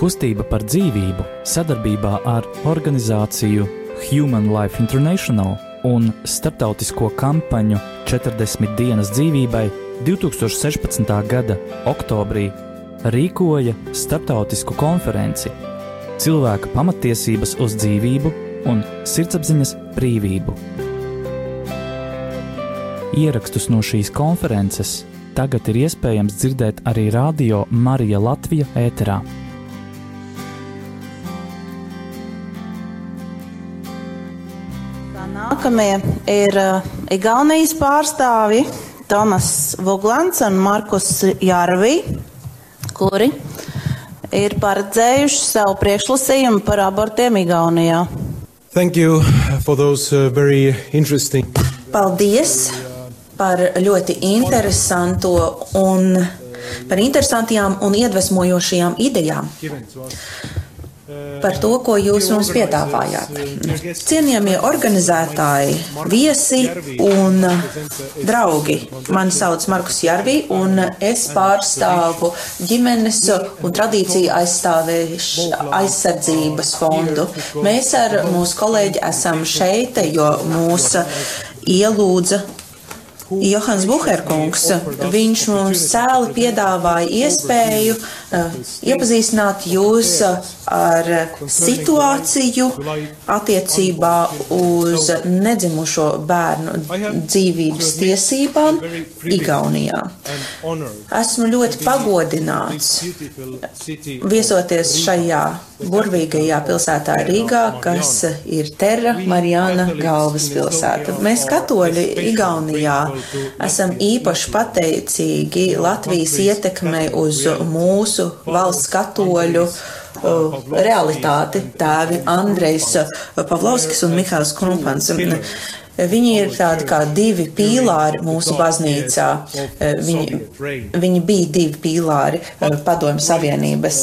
Kustība par dzīvību sadarbībā ar organizāciju Human Life International un starptautisko kampaņu 40 dienas dzīvībai 2016. gada oktobrī rīkoja starptautisku konferenci Cilvēka pamatiesības uz dzīvību un sirdsapziņas brīvību. Ierakstus no šīs konferences tagad ir iespējams dzirdēt arī Radio Marija Latvija ēterā. Nākamie ir uh, Igaunijas pārstāvji Tomas Vuglants un Markus Jārvī, kuri ir paredzējuši savu priekšlasījumu par abortiem Igaunijā. Thank you for those uh, very interesting. Paldies par ļoti interesanto un par interesantām un iedvesmojošajām idejām par to, ko jūs mums piedāvājāt. Cienījamie organizētāji, viesi un draugi. Mani sauc Markus Jarvī, un es pārstāvu ģimenes un tradīciju aizsardzības fondu. Mēs ar mūsu kolēģi esam šeit, jo mūs ielūdza Johans Buherkungs, viņš mums cēli piedāvāja iespēju uh, iepazīstināt jūs uh, ar situāciju attiecībā uz nedzimušo bērnu dzīvības tiesībām Igaunijā. Esmu ļoti pagodināts viesoties šajā burvīgajā pilsētā Rīgā, kas ir Terra Marijāna galvaspilsēta. Mēs katoļi Igaunijā esam īpaši pateicīgi Latvijas ietekmei uz mūsu valsts katoļu uh, realitāti. Tēvi Andrejs Pavlovskis un Mihāls Krumpans. Viņi ir tādi kā divi pīlāri mūsu baznīcā. Viņi, viņi bija divi pīlāri padomju savienības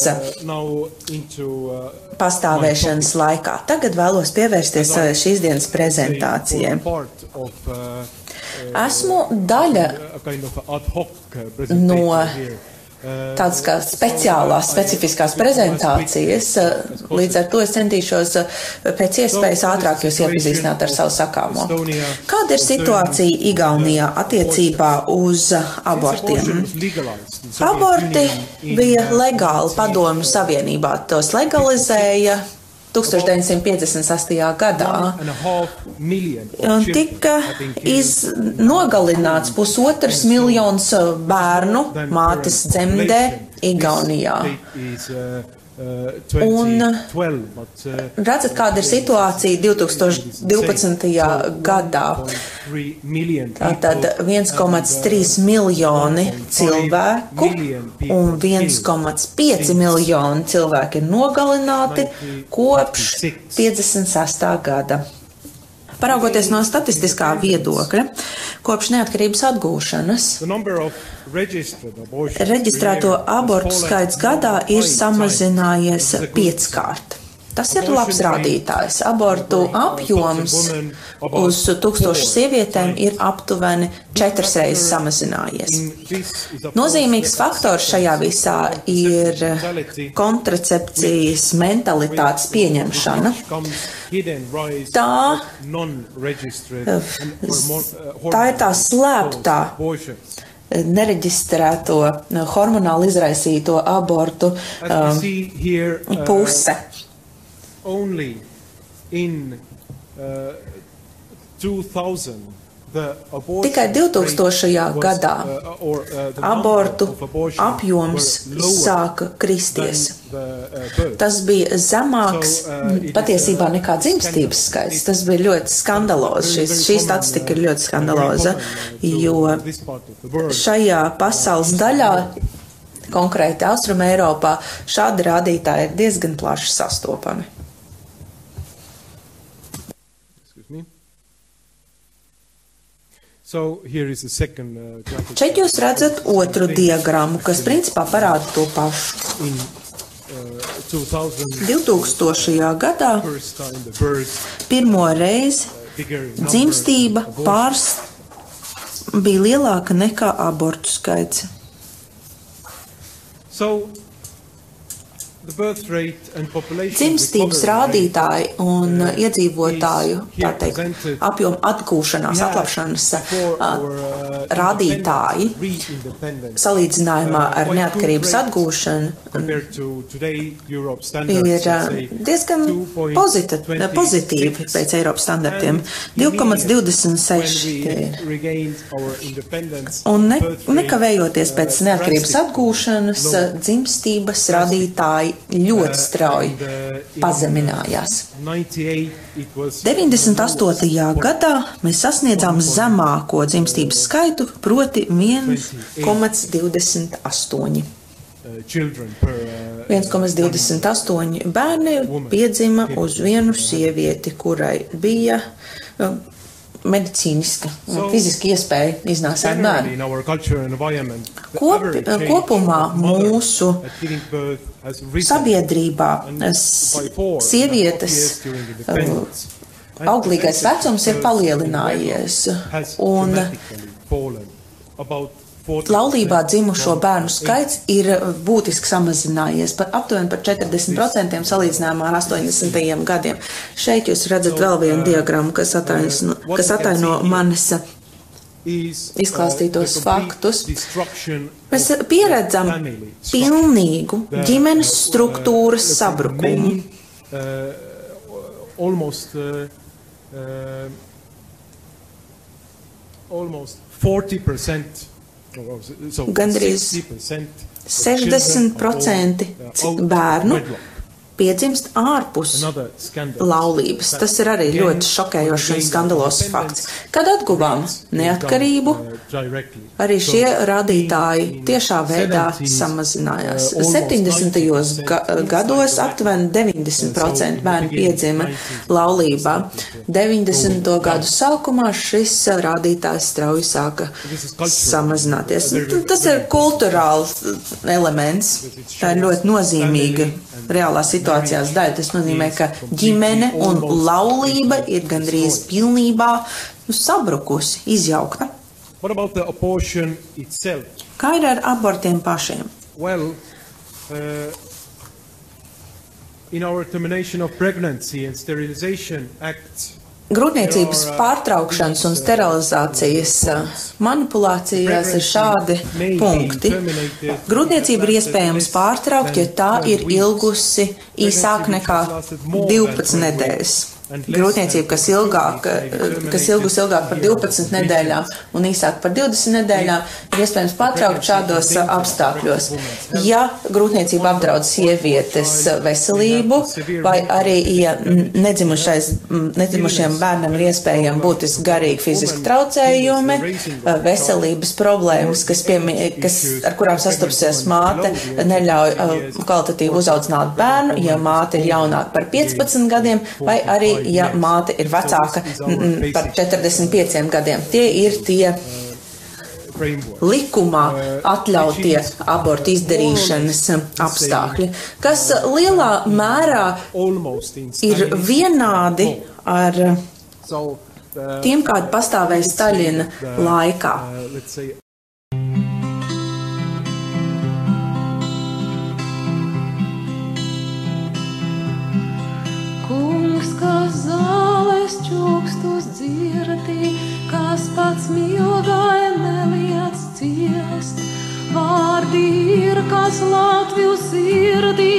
pastāvēšanas laikā. Tagad vēlos pievērsties šīs dienas prezentācijai. Esmu daļa no tādas kā speciālās, specifiskās prezentācijas. Līdz ar to es centīšos pēc iespējas ātrāk jūs iepazīstināt ar savu sakāmo. Kāda ir situācija Igaunijā attiecībā uz abortiem? Aborti bija legāli padomu savienībā. Tos legalizēja 1958. gadā. Un tika iz, nogalināts pusotrs miljons bērnu mātes dzemdē Igaunijā. Un redzat, kāda ir situācija 2012. gadā. Tātad 1,3 miljoni cilvēku un 1,5 miljoni cilvēki ir nogalināti kopš 56. gada. Paraugoties no statistiskā viedokļa, kopš neatkarības atgūšanas, reģistrēto abortu skaits gadā ir samazinājies pieckārt. Tas ir labs rādītājs. Abortu apjoms uz tūkstošu sievietēm ir aptuveni četras reizes samazinājies. Nozīmīgs faktors šajā visā ir kontracepcijas mentalitātes pieņemšana. Tā, tā ir tā slēptā nereģistrēto hormonāli izraisīto abortu um, puse. Only in uh, 2000 Tikai 2000. gadā abortu apjoms sāka kristies. Tas bija zemāks patiesībā nekā dzimstības skaits. Tas bija ļoti skandalozi. Šis, šī statistika ir ļoti skandaloza, jo šajā pasaules daļā, konkrēti Austrum Eiropā, šādi rādītāji ir diezgan plaši sastopami. Šeit jūs redzat otru diagrammu, kas principā parāda to pašu. 2000. gadā pirmo reizi dzimstība pārs bija lielāka nekā abortu skaits. Dzimstības rādītāji un iedzīvotāju teikt, apjomu atgūšanās, atlapšanas rādītāji salīdzinājumā ar neatkarības atgūšanu ir diezgan pozita, pozitīvi pēc Eiropas standartiem. 2,26 ir. Un ne, nekavējoties pēc neatkarības atgūšanas, dzimstības rādītāji ļoti strauji pazeminājās. 98. gadā mēs sasniedzām zemāko dzimstības skaitu, proti 1,28. 1,28 bērni piedzima uz vienu sievieti, kurai bija medicīniska un fiziska iespēja iznāsāt bērnu. Kop, kopumā mūsu sabiedrībā sievietes auglīgais vecums ir palielinājies. Un Laulībā dzimušo bērnu skaits ir būtiski samazinājies par aptuveni par 40% salīdzinājumā ar 80. gadiem. Šeit jūs redzat vēl vienu diagrammu, kas ataino, kas ataino manis izklāstītos faktus. Mēs pieredzam pilnīgu ģimenes struktūras sabrukumu. Almost, uh, uh, almost 40% Gandrīz 60% bērnu piedzimst ārpus laulības. Tas ir arī ļoti šokējošs un skandalos fakts. Kad atguvām neatkarību, arī šie rādītāji tiešā veidā samazinājās. 70. Ga gados aptuveni 90% bērnu piedzima laulībā. 90. gadu sākumā šis rādītājs strauji sāka samazināties. Tas ir kulturāls elements. Tā ir ļoti nozīmīga reālā situācijās daļa. Tas nozīmē, ka ģimene un laulība ir gandrīz pilnībā nu, sabrukusi, izjaukta. Kā ir ar abortiem pašiem? Well, uh, in our termination of pregnancy and sterilization act Grūtniecības pārtraukšanas un sterilizācijas manipulācijās ir šādi punkti. Grūtniecība ir iespējams pārtraukt, ja tā ir ilgusi īsāk nekā 12 nedēļas. Grūtniecība, kas, ilgāk, kas ilgus ilgāk par 12 nedēļām un īsāk par 20 nedēļām, ir iespējams pārtraukt šādos apstākļos. Ja grūtniecība apdraud sievietes veselību, vai arī, ja nedzimušiem bērnam ir iespējami būtiski garīgi fiziski traucējumi, veselības problēmas, kas, piemī, kas ar kurām sastapsies māte, neļauj kvalitatīvi uzaudzināt bērnu, ja māte ir jaunāka par 15 gadiem, vai arī ja māte ir vecāka par 45 gadiem. Tie ir tie likumā atļautie abortu izdarīšanas apstākļi, kas lielā mērā ir vienādi ar tiem, kādi pastāvēja Staļina laikā. Pats milgai neliec ciest. Vārdi ir, kas Latviju sirdī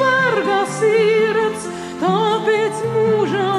varga sirds, tāpēc mūžā.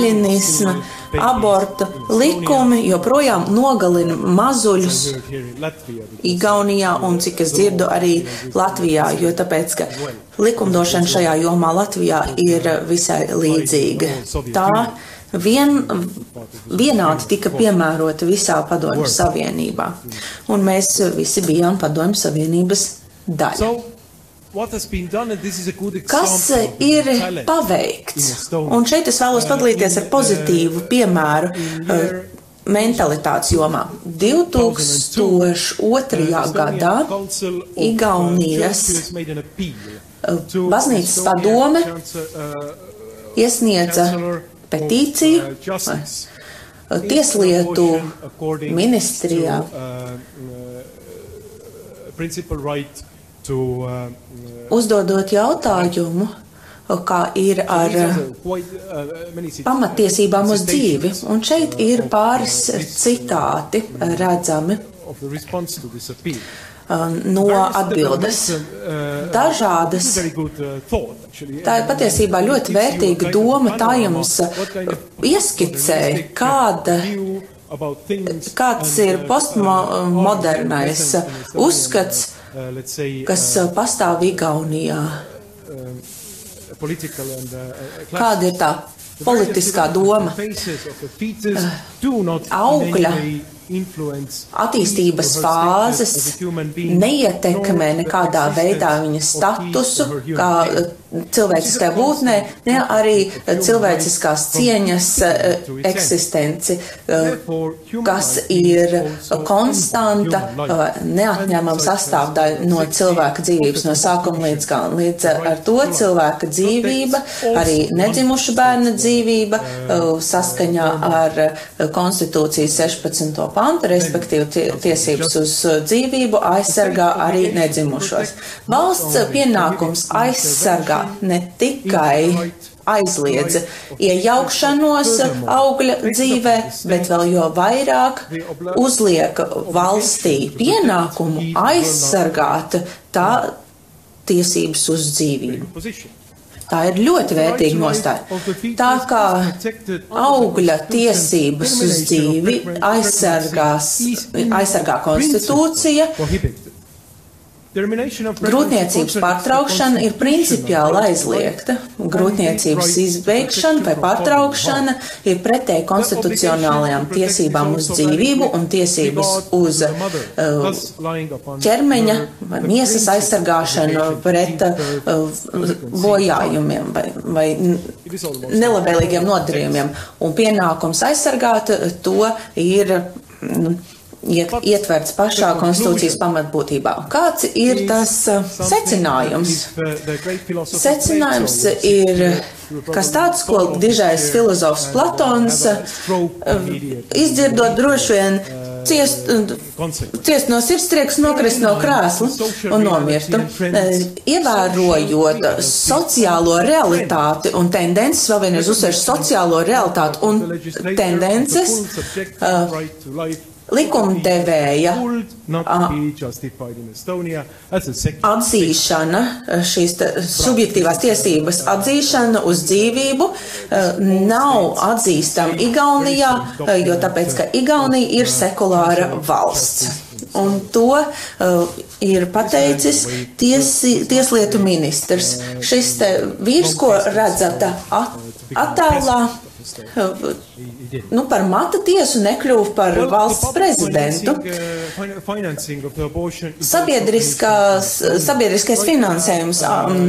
Poststaļinisma, aborta likumi joprojām nogalina mazuļus Igaunijā un, cik es dzirdu, arī Latvijā, jo tāpēc, ka likumdošana šajā jomā Latvijā ir visai līdzīga. Tā vien, vienādi tika piemērota visā padomju savienībā, un mēs visi bijām padomju savienības daļa. Kas ir paveikts? Un šeit es vēlos padalīties ar pozitīvu piemēru uh, mentalitātes jomā. 2002. gadā Igaunijas uh, baznīcas padome iesniedza petīciju uh, tieslietu ministrijā uzdodot jautājumu, kā ir ar pamatiesībām uz dzīvi. Un šeit ir pāris citāti redzami no atbildes. Dažādas. Tā ir patiesībā ļoti vērtīga doma. Tā jums ieskicē, kāda kāds ir postmodernais uzskats, kas pastāv Igaunijā. Kāda ir tā politiskā doma? Augļa attīstības fāzes neietekmē nekādā veidā viņa statusu, kā cilvēciskajā būtnē, ne arī cilvēciskās cieņas eksistenci, kas ir konstanta, neatņemama sastāvdaļa no cilvēka dzīvības, no sākuma līdz galam. Līdz ar to cilvēka dzīvība, arī nedzimuša bērna dzīvība, saskaņā ar konstitūcijas 16. pantu, respektīvi tiesības uz dzīvību, aizsargā arī nedzimušos. Valsts pienākums aizsargā ne tikai aizliedza iejaukšanos augļa dzīvē, bet vēl jo vairāk uzliek valstī pienākumu aizsargāt tā tiesības uz dzīvību. Tā ir ļoti vērtīga nostāja. Tā kā augļa tiesības uz dzīvi aizsargās, aizsargā konstitūcija, Grūtniecības pārtraukšana ir principiāli aizliegta. Grūtniecības izbeigšana vai pārtraukšana ir pretēji konstitucionālajām tiesībām uz dzīvību un tiesības uz uh, ķermeņa vai miesas aizsargāšanu pret uh, bojājumiem vai, vai nelabvēlīgiem nodarījumiem. Un pienākums aizsargāt to ir. Nu, iet, ietverts pašā konstitūcijas pamatbūtībā. Kāds ir tas uh, secinājums? Secinājums ir kas tāds, ko dižais filozofs Platons uh, izdzirdot droši vien ciest, ciest no sirdstrieks, nokrist no krēsla un nomirtu. Uh, ievērojot sociālo realitāti un tendences, vēl vienreiz uzsver sociālo realitāti un tendences, uh, likumdevēja atzīšana, šīs subjektīvās tiesības atzīšana uz dzīvību nav atzīstama Igaunijā, jo tāpēc, ka Igaunija ir sekulāra valsts. Un to uh, ir pateicis tiesi, tieslietu ministrs. Šis vīrs, ko redzat at, attēlā, nu, par mata tiesu nekļuva par valsts prezidentu. Sabiedriskās, sabiedriskais finansējums um,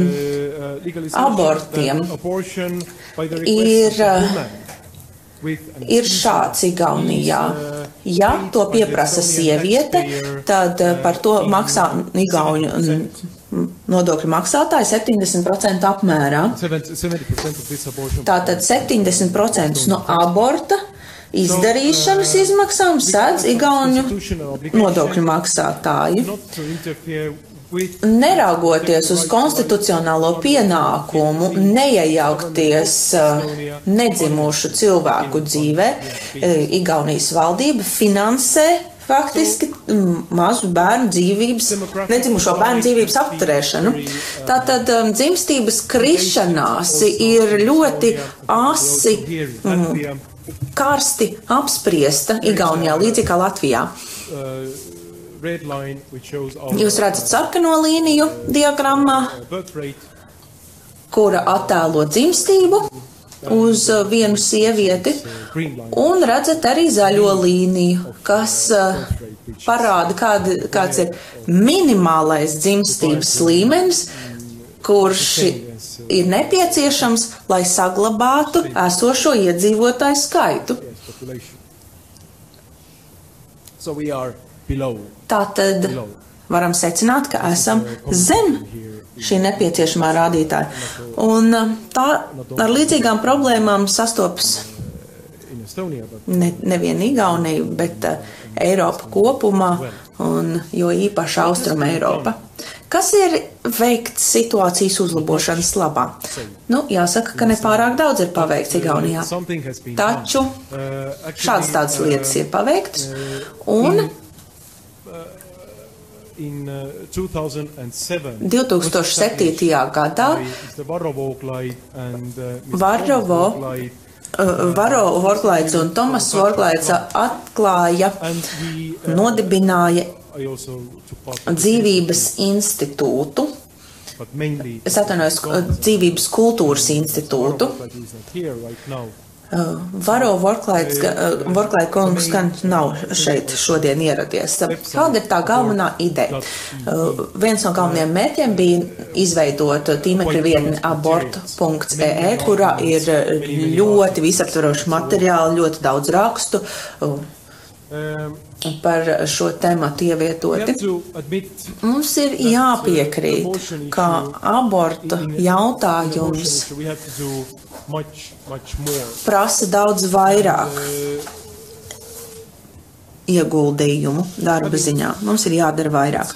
abortiem ir, ir šāds Igaunijā. Ja to pieprasa sieviete, tad par to maksā Igauņu nodokļu maksātāji 70% apmērā. Tātad 70% no aborta izdarīšanas izmaksām sēdz Igauniju nodokļu maksātāji. Neraugoties uz konstitucionālo pienākumu neiejaukties nedzimušu cilvēku dzīvē, Igaunijas valdība finansē faktiski mazu bērnu dzīvības, nedzimušo bērnu dzīvības apturēšanu. Tātad um, dzimstības krišanās ir ļoti asi, um, karsti apspriesta Igaunijā, līdzīgi kā Latvijā. Jūs redzat sarkano līniju diagrammā, kura attēlo dzimstību uz uh, vienu sievieti, un redzat arī zaļo līniju, kas uh, parāda, kāda, kāds ir minimālais dzimstības līmenis, kurš ir nepieciešams, lai saglabātu esošo iedzīvotāju skaitu. Tātad varam secināt, ka esam zem šī nepieciešamā rādītāja. Un uh, tā ar līdzīgām problēmām sastopas ne, nevien Igaunija, bet uh, Eiropa kopumā, un jo īpaši Austrum Eiropa. Kas ir veikts situācijas uzlabošanas labā? Nu, jāsaka, ka nepārāk daudz ir paveikts Igaunijā. Taču šādas tādas lietas ir paveiktas, un 2007. gadā Varrovo Varo Vorklaits un Tomas Vorklaits atklāja, nodibināja dzīvības institūtu. Es atvainojos, dzīvības kultūras institūtu. Varo Vorklaita uh, kungs gan nav šeit šodien ieradies. Kāda ir tā galvenā ideja? Viens no galvenajiem mērķiem bija izveidot tīmekļa vietni abort.ee, kurā ir ļoti visaptvaroši materiāli, ļoti daudz rakstu par šo tēmatu ievietoti. Mums ir jāpiekrīt, ka aborta jautājums prasa daudz vairāk ieguldījumu darba ziņā. Mums ir jādara vairāk.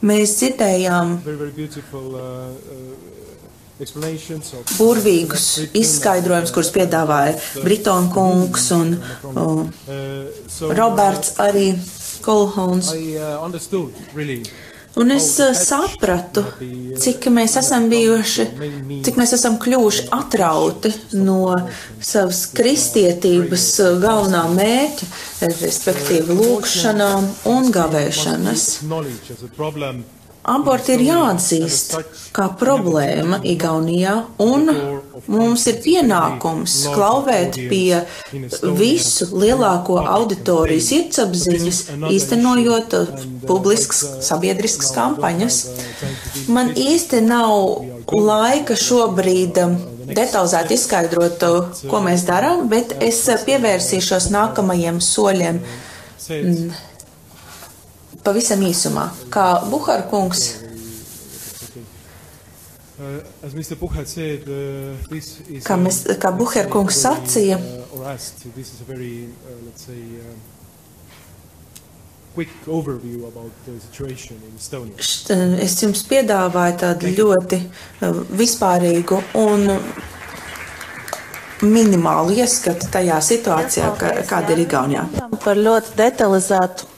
Mēs dzirdējām burvīgus izskaidrojumus, kurus piedāvāja Britona kungs un uh, Roberts arī Kolhons. Un es uh, sapratu, cik mēs esam bijuši, cik mēs esam kļuvuši atrauti no savas kristietības uh, galvenā mērķa, respektīvi lūkšanām un gavēšanas. Aborti ir jāatzīst kā problēma Igaunijā, un mums ir pienākums klauvēt pie visu lielāko auditorijas sirdsapziņas, īstenojot publiskas sabiedriskas kampaņas. Man īsti nav laika šobrīd detalizēti izskaidrot, ko mēs darām, bet es pievērsīšos nākamajiem soļiem pavisam īsumā. Kā Buhara kungs. Kā, mēs, kā Buhara kungs sacīja, es jums piedāvāju tādu ļoti vispārīgu un minimālu ieskatu tajā situācijā, kāda ir Igaunijā. Par ļoti detalizētu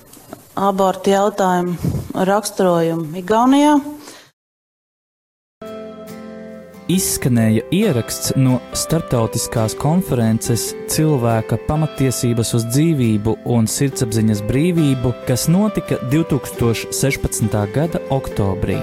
abortu jautājumu raksturojumu Igaunijā. Izskanēja ieraksts no starptautiskās konferences Cilvēka pamatiesības uz dzīvību un sirdsapziņas brīvību, kas notika 2016. gada oktobrī.